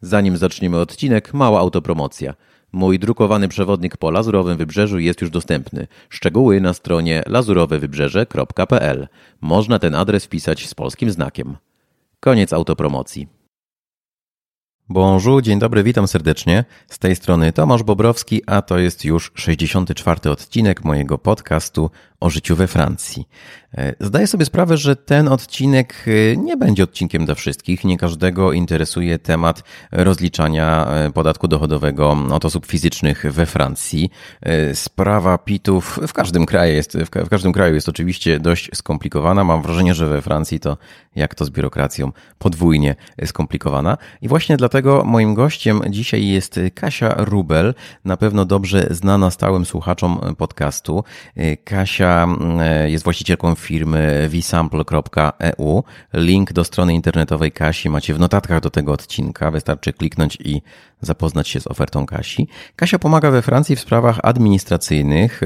Zanim zaczniemy odcinek, mała autopromocja. Mój drukowany przewodnik po Lazurowym Wybrzeżu jest już dostępny. Szczegóły na stronie lazurowewybrzeże.pl. Można ten adres wpisać z polskim znakiem. Koniec autopromocji. Bonjour, dzień dobry, witam serdecznie. Z tej strony Tomasz Bobrowski, a to jest już 64. odcinek mojego podcastu o życiu we Francji. E, zdaję sobie sprawę, że ten odcinek e, nie będzie odcinkiem dla wszystkich. Nie każdego interesuje temat rozliczania e, podatku dochodowego od osób fizycznych we Francji. Sprawa PIT-ów w każdym kraju jest, w każdym kraju jest oczywiście dość skomplikowana. Mam wrażenie, że we Francji to jak to z biurokracją podwójnie skomplikowana. I właśnie dlatego moim gościem dzisiaj jest Kasia Rubel, na pewno dobrze znana stałym słuchaczom podcastu. Kasia E, jest właścicielką firmy vsample.eu. Link do strony internetowej Kasi macie w notatkach do tego odcinka. Wystarczy kliknąć i zapoznać się z ofertą Kasi. Kasia pomaga we Francji w sprawach administracyjnych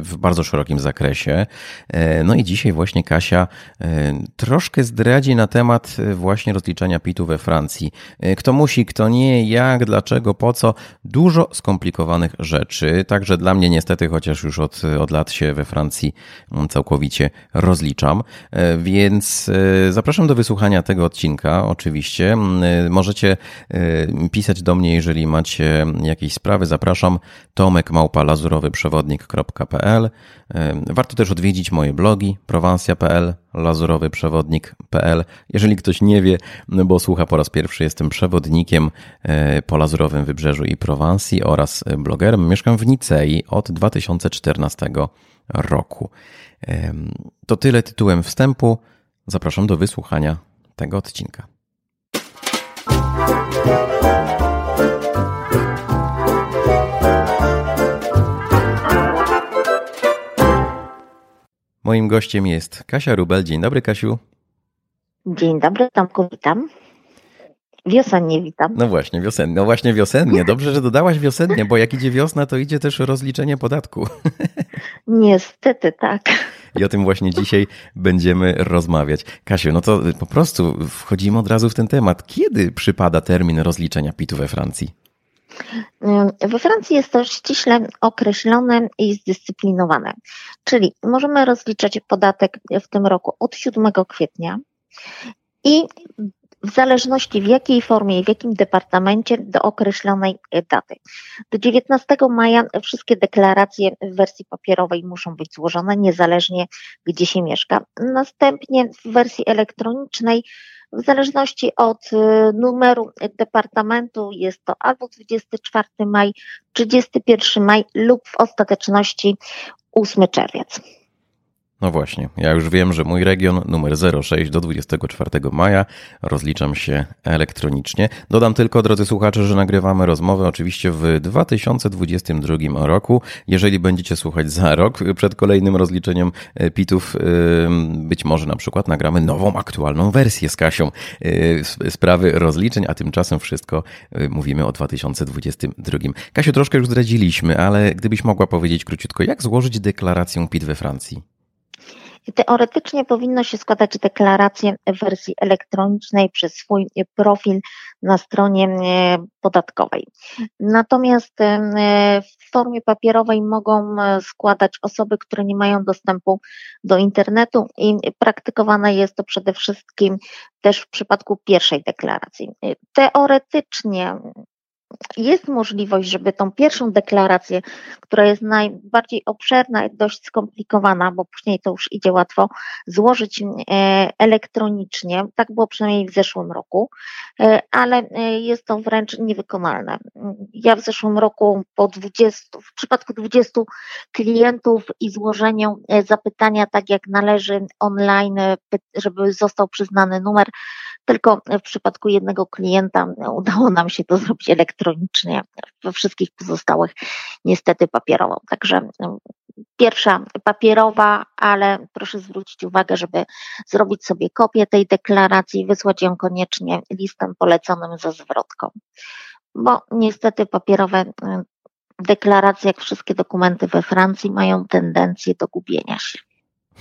w bardzo szerokim zakresie. E, no i dzisiaj właśnie Kasia e, troszkę zdradzi na temat właśnie rozliczania PIT-u we Francji. Kto musi, kto nie, jak, dlaczego, po co. Dużo skomplikowanych rzeczy. Także dla mnie niestety, chociaż już od, od lat się we Francji całkowicie rozliczam. E, więc e, zapraszam do wysłuchania tego odcinka, oczywiście. E, możecie pisać do mnie, jeżeli macie jakieś sprawy. Zapraszam Tomek Małpa lazurowyprzewodnik.pl. Warto też odwiedzić moje blogi prowansja.pl, lazurowyprzewodnik.pl. Jeżeli ktoś nie wie, no bo słucha po raz pierwszy, jestem przewodnikiem po Lazurowym Wybrzeżu i Prowansji oraz blogerem. Mieszkam w Nicei od 2014 roku. To tyle tytułem wstępu. Zapraszam do wysłuchania tego odcinka. Moim gościem jest Kasia Rubel. Dzień dobry, Kasiu. Dzień dobry, Tomku, witam. Wiosennie witam. No właśnie, wiosennie. No właśnie wiosennie. Dobrze, że dodałaś wiosennie, bo jak idzie wiosna, to idzie też rozliczenie podatku. Niestety tak. I o tym właśnie dzisiaj będziemy rozmawiać. Kasiu, no to po prostu wchodzimy od razu w ten temat. Kiedy przypada termin rozliczenia PIT-u we Francji? We Francji jest to ściśle określone i zdyscyplinowane. Czyli możemy rozliczać podatek w tym roku od 7 kwietnia i w zależności w jakiej formie i w jakim departamencie do określonej daty. Do 19 maja wszystkie deklaracje w wersji papierowej muszą być złożone, niezależnie gdzie się mieszka. Następnie w wersji elektronicznej w zależności od y, numeru departamentu jest to albo 24 maj, 31 maj lub w ostateczności 8 czerwiec. No właśnie, ja już wiem, że mój region numer 06 do 24 maja rozliczam się elektronicznie. Dodam tylko, drodzy słuchacze, że nagrywamy rozmowę oczywiście w 2022 roku. Jeżeli będziecie słuchać za rok przed kolejnym rozliczeniem e, PIT-ów, e, być może na przykład nagramy nową, aktualną wersję z Kasią e, sprawy rozliczeń, a tymczasem wszystko mówimy o 2022. Kasiu, troszkę już zdradziliśmy, ale gdybyś mogła powiedzieć króciutko, jak złożyć deklarację PIT we Francji? Teoretycznie powinno się składać deklarację w wersji elektronicznej przez swój profil na stronie e, podatkowej. Natomiast e, w formie papierowej mogą e, składać osoby, które nie mają dostępu do internetu i praktykowane jest to przede wszystkim też w przypadku pierwszej deklaracji. Teoretycznie jest możliwość, żeby tą pierwszą deklarację, która jest najbardziej obszerna i dość skomplikowana, bo później to już idzie łatwo, złożyć e, elektronicznie. Tak było przynajmniej w zeszłym roku, e, ale e, jest to wręcz niewykonalne. Ja w zeszłym roku po 20, w przypadku 20 klientów i złożeniu zapytania tak jak należy online, żeby został przyznany numer, tylko w przypadku jednego klienta udało nam się to zrobić elektronicznie, we wszystkich pozostałych niestety papierową. Także no, pierwsza papierowa, ale proszę zwrócić uwagę, żeby zrobić sobie kopię tej deklaracji i wysłać ją koniecznie listem poleconym ze zwrotką. Bo niestety papierowe y, deklaracje, jak wszystkie dokumenty we Francji, mają tendencję do gubienia się.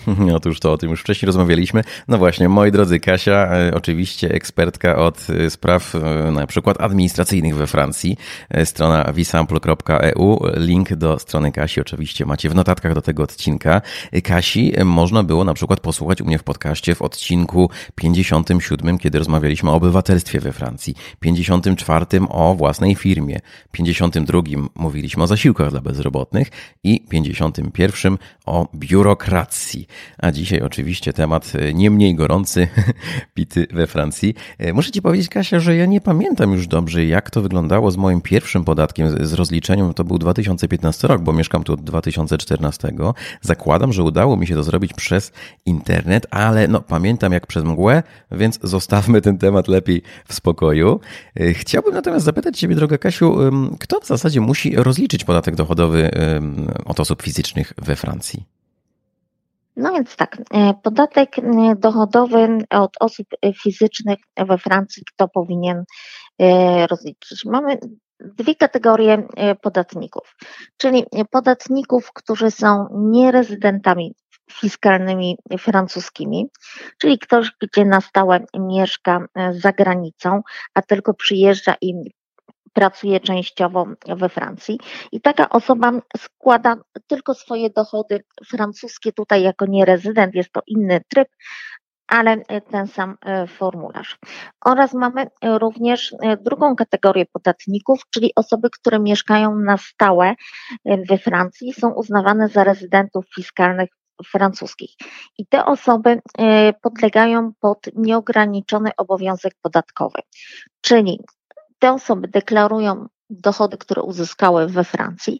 Otóż to, o tym już wcześniej rozmawialiśmy. No właśnie, moi drodzy, Kasia, e, oczywiście ekspertka od e, spraw e, na przykład administracyjnych we Francji, strona visample.eu, link do strony Kasi oczywiście macie w notatkach do tego odcinka. Kasi można było na przykład posłuchać u mnie w podcaście w odcinku 57, kiedy rozmawialiśmy o obywatelstwie we Francji, 54 o własnej firmie, 52 mówiliśmy o zasiłkach dla bezrobotnych i 51 o biurokracji. A dzisiaj oczywiście temat e, nie mniej gorący, pity we Francji. E, muszę Ci powiedzieć, Kasia, że ja nie pamiętam już dobrze, jak to wyglądało z moim pierwszym podatkiem, z rozliczeniem. To był 2015 rok, bo mieszkam tu od 2014. Zakładam, że udało mi się to zrobić przez internet, ale no, pamiętam jak przez mgłę, więc zostawmy ten temat lepiej w spokoju. E, chciałbym natomiast zapytać Ciebie, droga Kasiu, kto w zasadzie musi rozliczyć podatek dochodowy od osób fizycznych we Francji? No więc tak, e, podatek e, dochodowy od osób fizycznych we Francji, kto powinien e, rozliczyć? Mamy dwie kategorie podatników, czyli podatników, którzy są nierezydentami fiskalnymi francuskimi, czyli ktoś, gdzie na stałe mieszka za granicą, a tylko przyjeżdża i pracuje częściowo we Francji i taka osoba składa tylko swoje dochody francuskie tutaj jako nierezydent, jest to inny tryb, ale ten sam e, formularz. Oraz mamy również e, drugą kategorię podatników, czyli osoby, które mieszkają na stałe e, we Francji, są uznawane za rezydentów fiskalnych francuskich. I te osoby podlegają pod nieograniczony obowiązek podatkowy. Czyli te osoby deklarują dochody, które uzyskały we Francji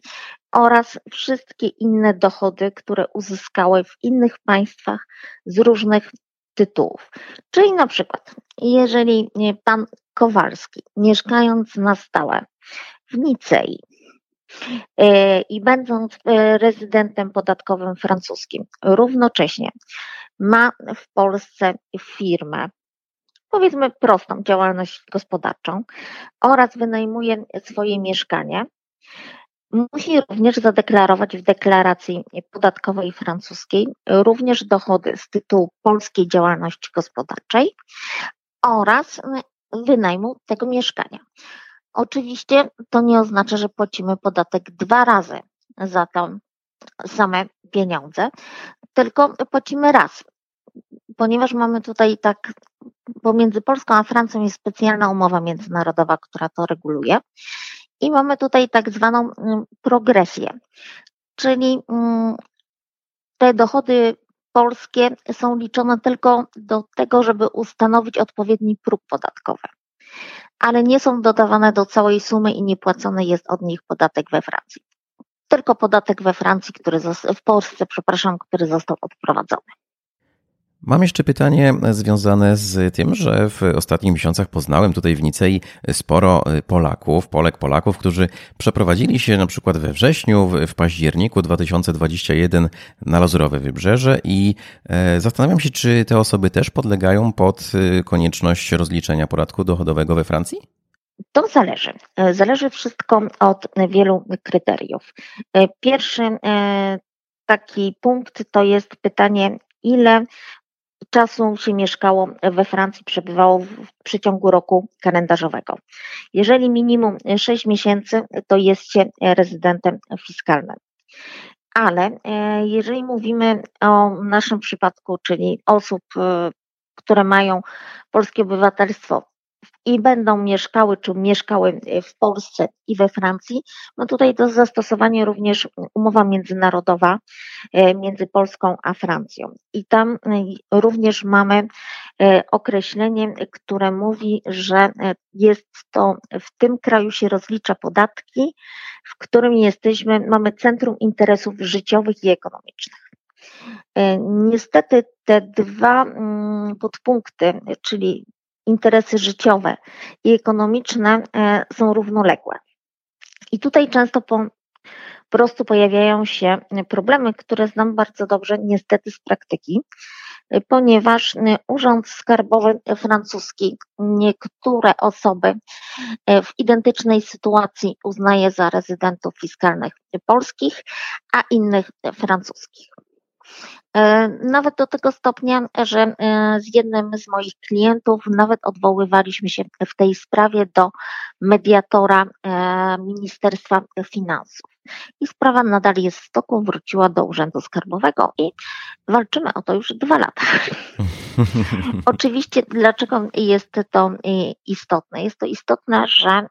oraz wszystkie inne dochody, które uzyskały w innych państwach z różnych tytułów. Czyli na przykład, jeżeli pan Kowalski, mieszkając na stałe w Nicei e, i będąc e, rezydentem podatkowym francuskim, równocześnie ma w Polsce firmę, powiedzmy prostą działalność gospodarczą oraz wynajmuje swoje mieszkanie, musi również zadeklarować w deklaracji podatkowej francuskiej również dochody z tytułu polskiej działalności gospodarczej oraz wynajmu tego mieszkania. Oczywiście to nie oznacza, że płacimy podatek dwa razy za to same pieniądze, tylko płacimy raz, ponieważ mamy tutaj tak pomiędzy Polską a Francją jest specjalna umowa międzynarodowa, która to reguluje. I mamy tutaj tak zwaną mm, progresję, czyli mm, te dochody polskie są liczone tylko do tego, żeby ustanowić odpowiedni próg podatkowy, ale nie są dodawane do całej sumy i nie płacony jest od nich podatek we Francji. Tylko podatek we Francji, który w Polsce, przepraszam, który został odprowadzony. Mam jeszcze pytanie związane z tym, że w ostatnich miesiącach poznałem tutaj w Nicei sporo Polaków, Polek, Polaków, którzy przeprowadzili się na przykład we wrześniu, w październiku 2021 na Lazurowe Wybrzeże i e, zastanawiam się, czy te osoby też podlegają pod e, konieczność rozliczenia podatku dochodowego we Francji? To zależy. E, zależy wszystko od wielu kryteriów. Pierwszy taki punkt to jest pytanie, ile czasu się mieszkało we Francji, przebywało w przeciągu roku kalendarzowego. Jeżeli minimum 6 miesięcy, to jest się rezydentem fiskalnym. Ale e, jeżeli mówimy o naszym przypadku, czyli osób, e, które mają polskie obywatelstwo i będą mieszkały, czy mieszkały w Polsce i we Francji, no tutaj do zastosowania również umowa międzynarodowa e, między Polską a Francją. I tam e, również mamy e, określenie, które mówi, że jest to w tym kraju się rozlicza podatki, w którym jesteśmy, mamy centrum interesów życiowych i ekonomicznych. Niestety te dwa mm, podpunkty, czyli interesy życiowe i ekonomiczne e, są równoległe. I tutaj często po prostu pojawiają się problemy, które znam bardzo dobrze, niestety z praktyki, ponieważ Urząd Skarbowy Francuski niektóre osoby e, w identycznej sytuacji uznaje za rezydentów fiskalnych polskich, a innych francuskich. E, nawet do tego stopnia, że e, z jednym z moich klientów nawet odwoływaliśmy się w tej sprawie do mediatora e, Ministerstwa Finansów. I sprawa nadal jest w toku, wróciła do Urzędu Skarbowego i walczymy o to już dwa lata. Oczywiście, dlaczego jest to istotne? Jest to istotne, że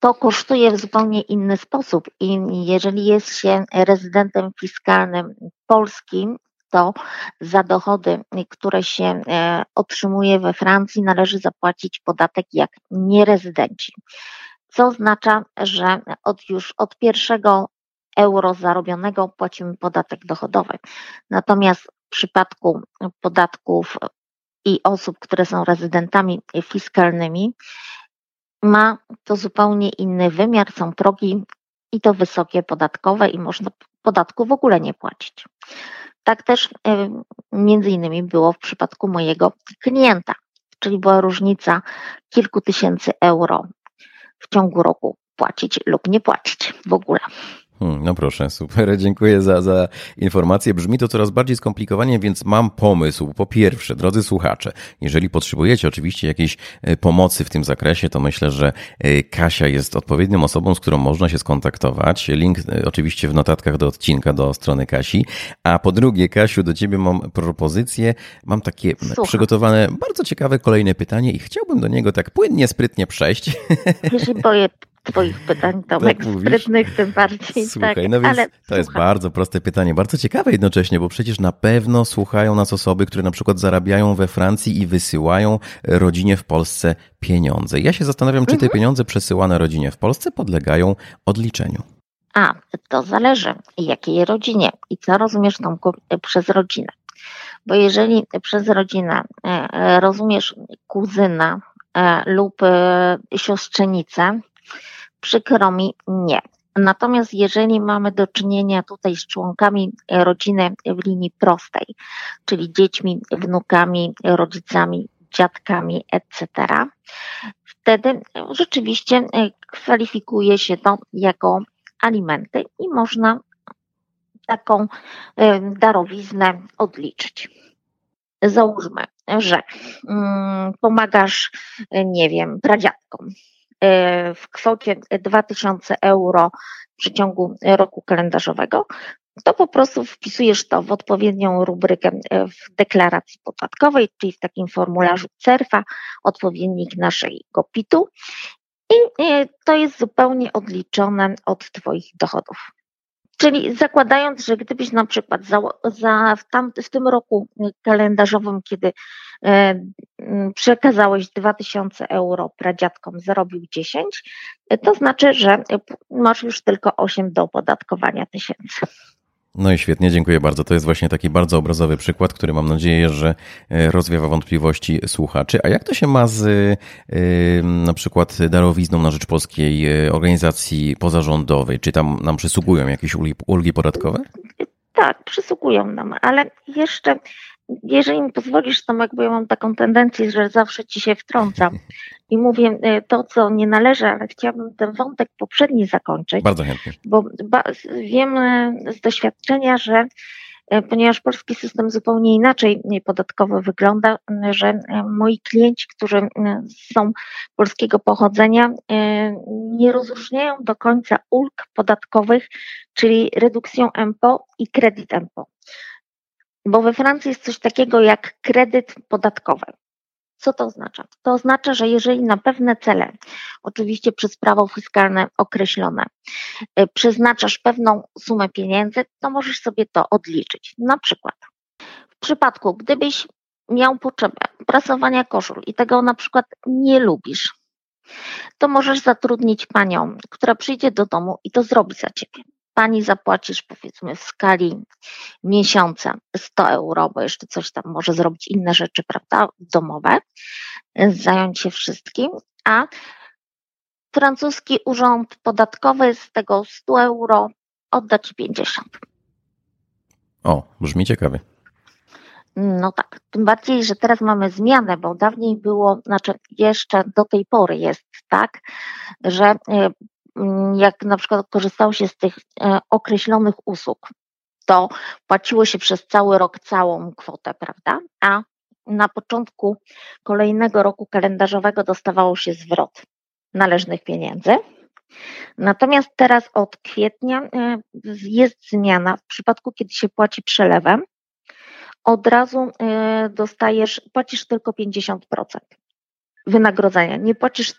to kosztuje w zupełnie inny sposób i jeżeli jest się rezydentem fiskalnym polskim, to za dochody, które się e, otrzymuje we Francji, należy zapłacić podatek jak nierezydenci. Co oznacza, że od już od pierwszego euro zarobionego płacimy podatek dochodowy. Natomiast w przypadku podatków i osób, które są rezydentami fiskalnymi, ma to zupełnie inny wymiar, są progi i to wysokie podatkowe i można podatku w ogóle nie płacić. Tak też między innymi było w przypadku mojego klienta, czyli była różnica kilku tysięcy euro w ciągu roku płacić lub nie płacić w ogóle. Hmm, no proszę, super, dziękuję za, za informację. Brzmi to coraz bardziej skomplikowanie, więc mam pomysł. Po pierwsze, drodzy słuchacze, jeżeli potrzebujecie oczywiście jakiejś e, pomocy w tym zakresie, to myślę, że e, Kasia jest odpowiednią osobą, z którą można się skontaktować. Link e, oczywiście w notatkach do odcinka, do strony Kasi. A po drugie, Kasiu, do ciebie mam propozycję. Mam takie Słucham. przygotowane bardzo ciekawe kolejne pytanie i chciałbym do niego tak płynnie, sprytnie przejść. Ja się boję Twoich pytań, Tomek, tak sprytnych tym bardziej. Słuchaj, tak, no więc ale to jest bardzo proste pytanie, bardzo ciekawe jednocześnie, bo przecież na pewno słuchają nas osoby, które na przykład zarabiają we Francji i wysyłają rodzinie w Polsce pieniądze. Ja się zastanawiam, czy te mhm. pieniądze przesyłane rodzinie w Polsce podlegają odliczeniu. A, to zależy, jakiej rodzinie i co rozumiesz tą przez rodzinę. Bo jeżeli przez rodzinę e, e, rozumiesz kuzyna e, lub siostrzenicę, Przykro mi, nie. Natomiast jeżeli mamy do czynienia tutaj z członkami rodziny w linii prostej, czyli dziećmi, wnukami, rodzicami, dziadkami, etc., wtedy rzeczywiście kwalifikuje się to jako alimenty i można taką darowiznę odliczyć. Załóżmy, że mm, pomagasz, nie wiem, pradziadkom, E, w kwocie 2000 euro w przeciągu roku kalendarzowego, to po prostu wpisujesz to w odpowiednią rubrykę e, w deklaracji podatkowej, czyli w takim formularzu CERFA, odpowiednik naszego PIT-u i e, to jest zupełnie odliczone od Twoich dochodów. Czyli zakładając, że gdybyś na przykład za, za w, tam, w tym roku kalendarzowym, kiedy e, przekazałeś 2000 euro pradziadkom, zarobił 10, to znaczy, że masz już tylko 8 do opodatkowania tysięcy. No i świetnie, dziękuję bardzo. To jest właśnie taki bardzo obrazowy przykład, który mam nadzieję, że e, rozwiewa wątpliwości słuchaczy. A jak to się ma z e, na przykład darowizną na rzecz polskiej e, organizacji pozarządowej? Czy tam nam przysługują jakieś ulgi podatkowe? Tak, przysługują nam, ale jeszcze jeżeli mi pozwolisz, Tomek, bo ja mam taką tendencję, że zawsze ci się wtrącam i mówię e, to, co nie należy, ale chciałabym ten wątek poprzedni zakończyć. Bardzo chętnie. Bo wiem e, z doświadczenia, że e, ponieważ polski system zupełnie inaczej podatkowy wygląda, że moi klienci, którzy są polskiego pochodzenia, nie rozróżniają do końca ulg podatkowych, czyli redukcją MPO i kredyt MPO. Bo we Francji jest coś takiego jak kredyt podatkowy. Co to oznacza? To oznacza, że jeżeli na pewne cele, oczywiście przez prawo fiskalne określone, y, przeznaczasz pewną sumę pieniędzy, to możesz sobie to odliczyć. Na przykład w przypadku, gdybyś miał potrzebę prasowania koszul i tego na przykład nie lubisz, to możesz zatrudnić panią, która przyjdzie do domu i to zrobi za ciebie pani zapłacisz powiedzmy w skali miesiąca 100 euro, bo jeszcze coś tam może zrobić inne rzeczy, prawda, domowe, zająć się wszystkim, a francuski urząd podatkowy z tego 100 euro odda ci 50. O, brzmi ciekawie. No tak, tym bardziej, że teraz mamy zmianę, bo dawniej było, znaczy jeszcze do tej pory jest tak, że e, jak na przykład korzystało się z tych e, określonych usług, to płaciło się przez cały rok całą kwotę, prawda? A na początku kolejnego roku kalendarzowego dostawało się zwrot należnych pieniędzy. Natomiast teraz od kwietnia e, jest zmiana. W przypadku, kiedy się płaci przelewem, od razu e, dostajesz, płacisz tylko 50% wynagrodzenia, nie płacisz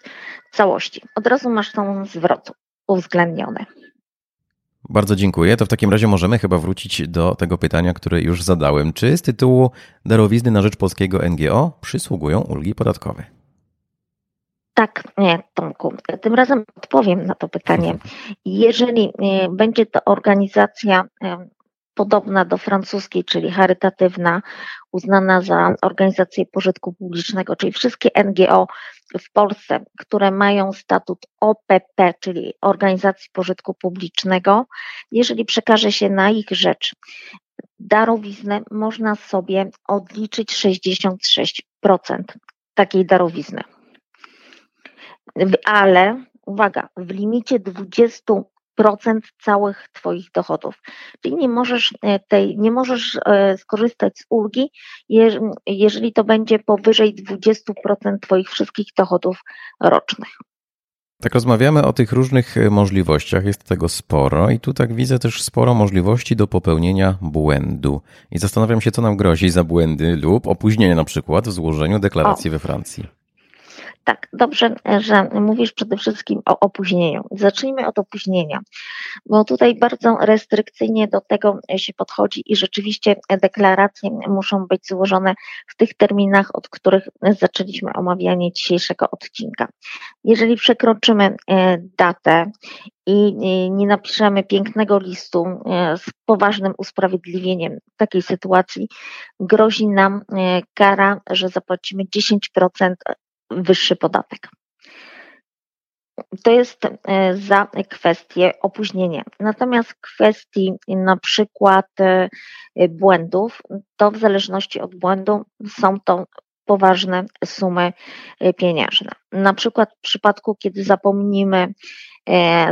całości. Od razu masz tą zwrot uwzględniony. Bardzo dziękuję. To w takim razie możemy chyba wrócić do tego pytania, które już zadałem. Czy z tytułu darowizny na rzecz polskiego NGO przysługują ulgi podatkowe? Tak, nie, Tomku. Tym razem odpowiem na to pytanie. Jeżeli e, będzie to organizacja podobna do francuskiej, czyli charytatywna, uznana za organizację pożytku publicznego, czyli wszystkie NGO w Polsce, które mają statut OPP, czyli organizacji pożytku publicznego, jeżeli przekaże się na ich rzecz darowiznę, można sobie odliczyć 66% takiej darowizny. Ale uwaga, w limicie 20 procent całych Twoich dochodów. Czyli nie możesz e, tej, nie możesz e, skorzystać z ulgi, jeżeli to będzie powyżej 20% Twoich wszystkich dochodów rocznych. Tak rozmawiamy o tych różnych e, możliwościach, jest tego sporo i tu tak widzę też sporo możliwości do popełnienia błędu. I zastanawiam się, co nam grozi za błędy lub opóźnienie na przykład w złożeniu deklaracji o. we Francji. Tak, dobrze, że mówisz przede wszystkim o opóźnieniu. Zacznijmy od opóźnienia, bo tutaj bardzo restrykcyjnie do tego się podchodzi i rzeczywiście deklaracje muszą być złożone w tych terminach, od których zaczęliśmy omawianie dzisiejszego odcinka. Jeżeli przekroczymy e, datę i nie napiszemy pięknego listu e, z poważnym usprawiedliwieniem takiej sytuacji, grozi nam e, kara, że zapłacimy 10% wyższy podatek. To jest e, za kwestię opóźnienia. Natomiast kwestii na przykład e, błędów, to w zależności od błędu są to poważne sumy e, pieniężne. Na przykład w przypadku, kiedy zapomnimy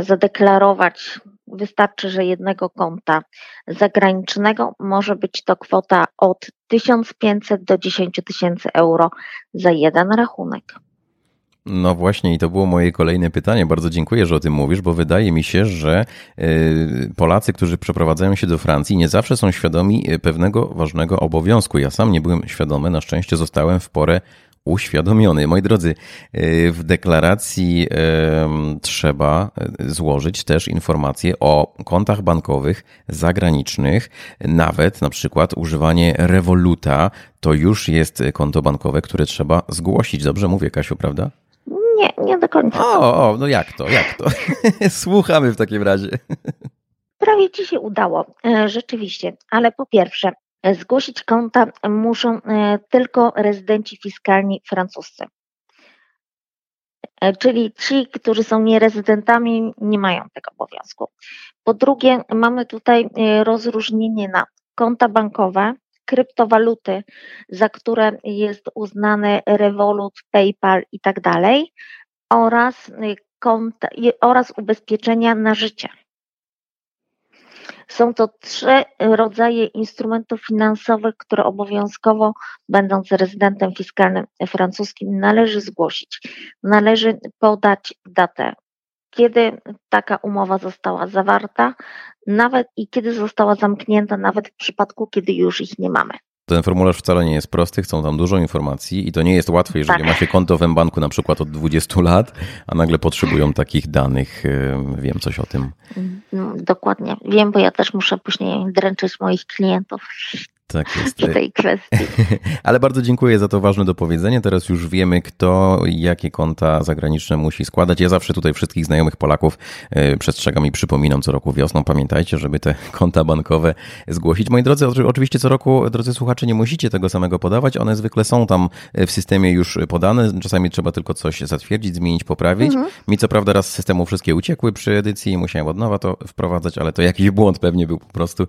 zadeklarować, wystarczy, że jednego konta zagranicznego może być to kwota od 1500 do 10 tysięcy euro za jeden rachunek. No właśnie, i to było moje kolejne pytanie. Bardzo dziękuję, że o tym mówisz, bo wydaje mi się, że y, Polacy, którzy przeprowadzają się do Francji, nie zawsze są świadomi y, pewnego ważnego obowiązku. Ja sam nie byłem świadomy, na szczęście zostałem w porę uświadomiony. Moi drodzy, y, w deklaracji trzeba złożyć też informacje o kontach bankowych zagranicznych, nawet na przykład używanie rewoluta to już jest konto bankowe, które trzeba zgłosić. Dobrze mówię, Kasiu, prawda? Nie, nie do końca. O, o no jak to, jak to? Słuchamy w takim razie. Prawie ci się udało, e, rzeczywiście, ale po pierwsze, zgłosić konta muszą e, tylko rezydenci fiskalni francuscy. E, czyli ci, którzy są nierezydentami, nie mają tego obowiązku. Po drugie, mamy tutaj rozróżnienie na konta bankowe, kryptowaluty, za które jest uznany Revolut, PayPal i tak dalej, oraz, y, konta, oraz ubezpieczenia na życie. Są to trzy rodzaje instrumentów finansowych, które obowiązkowo, będąc rezydentem fiskalnym francuskim, należy zgłosić. Należy podać datę kiedy taka umowa została zawarta, nawet i kiedy została zamknięta, nawet w przypadku, kiedy już ich nie mamy. Ten formularz wcale nie jest prosty, chcą tam dużo informacji i to nie jest łatwe, jeżeli tak. ma się konto w banku na przykład od 20 lat, a nagle potrzebują takich danych. Wiem coś o tym. No, dokładnie. Wiem, bo ja też muszę później dręczyć moich klientów tak jest. tej kwestii. Ale bardzo dziękuję za to ważne dopowiedzenie. Teraz już wiemy, kto jakie konta zagraniczne musi składać. Ja zawsze tutaj wszystkich znajomych Polaków e, przestrzegam i przypominam co roku wiosną. Pamiętajcie, żeby te konta bankowe zgłosić. Moi drodzy, oczywiście co roku, drodzy słuchacze, nie musicie tego samego podawać. One zwykle są tam w systemie już podane. Czasami trzeba tylko coś zatwierdzić, zmienić, poprawić. Mhm. Mi co prawda raz z systemu wszystkie uciekły przy edycji i musiałem od nowa to wprowadzać, ale to jakiś błąd pewnie był po prostu.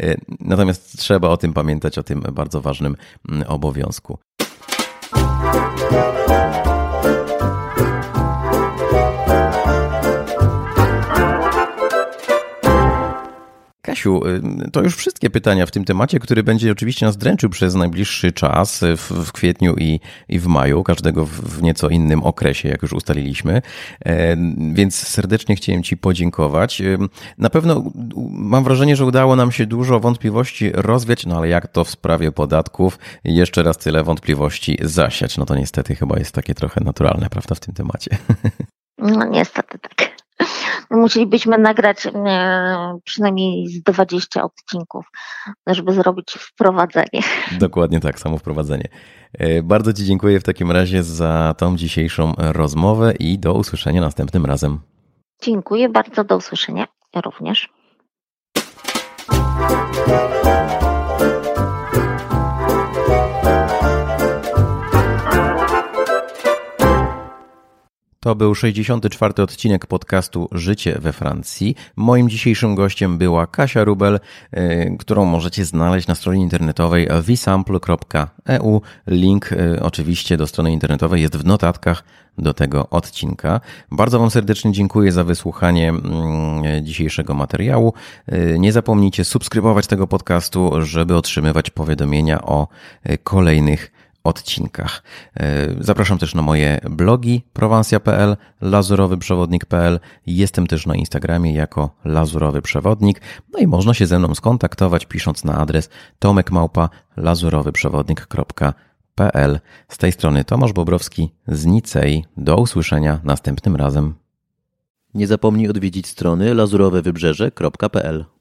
E, natomiast trzeba o tym pamiętać pamiętać o tym bardzo ważnym mm, obowiązku. Kasiu, to już wszystkie pytania w tym temacie, który będzie oczywiście nas dręczył przez najbliższy czas w, w kwietniu i, i w maju, każdego w, w nieco innym okresie, jak już ustaliliśmy. Więc serdecznie chciałem Ci podziękować. Na pewno mam wrażenie, że udało nam się dużo wątpliwości rozwiać, no ale jak to w sprawie podatków, jeszcze raz tyle wątpliwości zasiać. No to niestety chyba jest takie trochę naturalne, prawda, w tym temacie. No niestety tak. Musielibyśmy nagrać e, przynajmniej z 20 odcinków, żeby zrobić wprowadzenie. Dokładnie tak, samo wprowadzenie. E, bardzo Ci dziękuję w takim razie za tą dzisiejszą rozmowę i do usłyszenia następnym razem. Dziękuję bardzo, do usłyszenia również. To był 64. odcinek podcastu Życie we Francji. Moim dzisiejszym gościem była Kasia Rubel, y, którą możecie znaleźć na stronie internetowej visample.eu. Link y, oczywiście do strony internetowej jest w notatkach do tego odcinka. Bardzo Wam serdecznie dziękuję za wysłuchanie mm, dzisiejszego materiału. Y, nie zapomnijcie subskrybować tego podcastu, żeby otrzymywać powiadomienia o kolejnych odcinkach. E, zapraszam też na moje blogi prowansja.pl, lazurowym-przewodnik.pl. Jestem też na Instagramie jako Lazurowy Przewodnik. No i można się ze mną skontaktować pisząc na adres tomekmałpa lazurowyprzewodnik.pl. Z tej strony Tomasz Bobrowski z Nicei. Do usłyszenia następnym razem. Nie zapomnij odwiedzić strony lazurowewybrzeże.pl.